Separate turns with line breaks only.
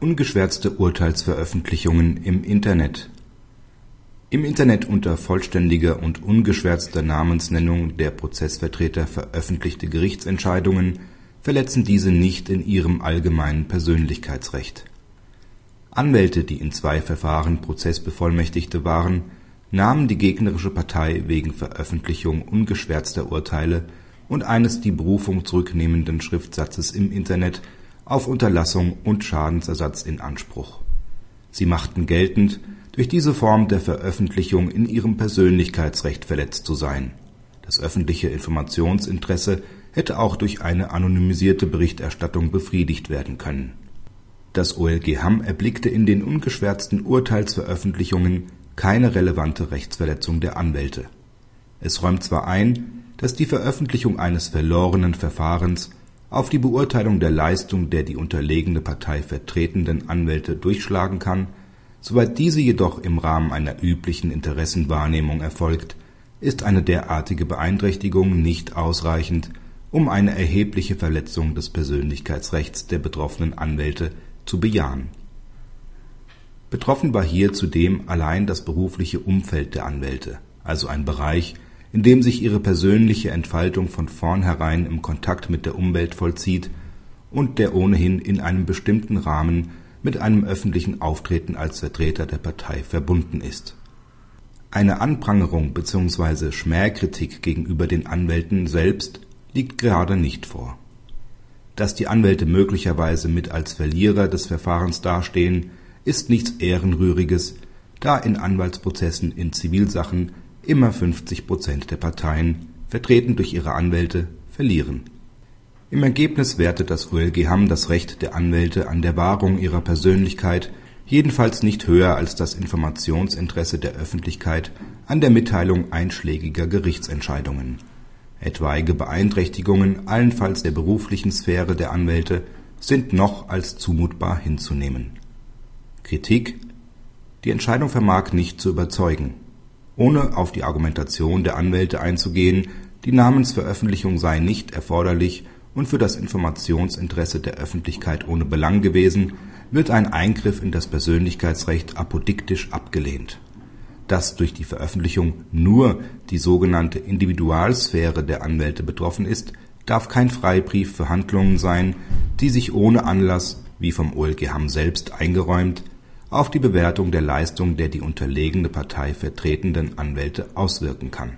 Ungeschwärzte Urteilsveröffentlichungen im Internet Im Internet unter vollständiger und ungeschwärzter Namensnennung der Prozessvertreter veröffentlichte Gerichtsentscheidungen verletzen diese nicht in ihrem allgemeinen Persönlichkeitsrecht. Anwälte, die in zwei Verfahren Prozessbevollmächtigte waren, nahmen die gegnerische Partei wegen Veröffentlichung ungeschwärzter Urteile und eines die Berufung zurücknehmenden Schriftsatzes im Internet auf Unterlassung und Schadensersatz in Anspruch. Sie machten geltend, durch diese Form der Veröffentlichung in ihrem Persönlichkeitsrecht verletzt zu sein. Das öffentliche Informationsinteresse hätte auch durch eine anonymisierte Berichterstattung befriedigt werden können. Das OLG Hamm erblickte in den ungeschwärzten Urteilsveröffentlichungen keine relevante Rechtsverletzung der Anwälte. Es räumt zwar ein, dass die Veröffentlichung eines verlorenen Verfahrens auf die Beurteilung der Leistung der die unterlegene Partei vertretenden Anwälte durchschlagen kann, soweit diese jedoch im Rahmen einer üblichen Interessenwahrnehmung erfolgt, ist eine derartige Beeinträchtigung nicht ausreichend, um eine erhebliche Verletzung des Persönlichkeitsrechts der betroffenen Anwälte zu bejahen. Betroffen war hier zudem allein das berufliche Umfeld der Anwälte, also ein Bereich in dem sich ihre persönliche Entfaltung von vornherein im Kontakt mit der Umwelt vollzieht und der ohnehin in einem bestimmten Rahmen mit einem öffentlichen Auftreten als Vertreter der Partei verbunden ist. Eine Anprangerung bzw. Schmähkritik gegenüber den Anwälten selbst liegt gerade nicht vor. Dass die Anwälte möglicherweise mit als Verlierer des Verfahrens dastehen, ist nichts Ehrenrühriges, da in Anwaltsprozessen in Zivilsachen immer 50 Prozent der Parteien, vertreten durch ihre Anwälte, verlieren. Im Ergebnis wertet das OLG Hamm das Recht der Anwälte an der Wahrung ihrer Persönlichkeit jedenfalls nicht höher als das Informationsinteresse der Öffentlichkeit an der Mitteilung einschlägiger Gerichtsentscheidungen. Etwaige Beeinträchtigungen allenfalls der beruflichen Sphäre der Anwälte sind noch als zumutbar hinzunehmen. Kritik Die Entscheidung vermag nicht zu überzeugen ohne auf die Argumentation der Anwälte einzugehen, die Namensveröffentlichung sei nicht erforderlich und für das Informationsinteresse der Öffentlichkeit ohne Belang gewesen, wird ein Eingriff in das Persönlichkeitsrecht apodiktisch abgelehnt. Dass durch die Veröffentlichung nur die sogenannte Individualsphäre der Anwälte betroffen ist, darf kein Freibrief für Handlungen sein, die sich ohne Anlass, wie vom OLG Hamm selbst eingeräumt auf die Bewertung der Leistung der die unterlegene Partei vertretenden Anwälte auswirken kann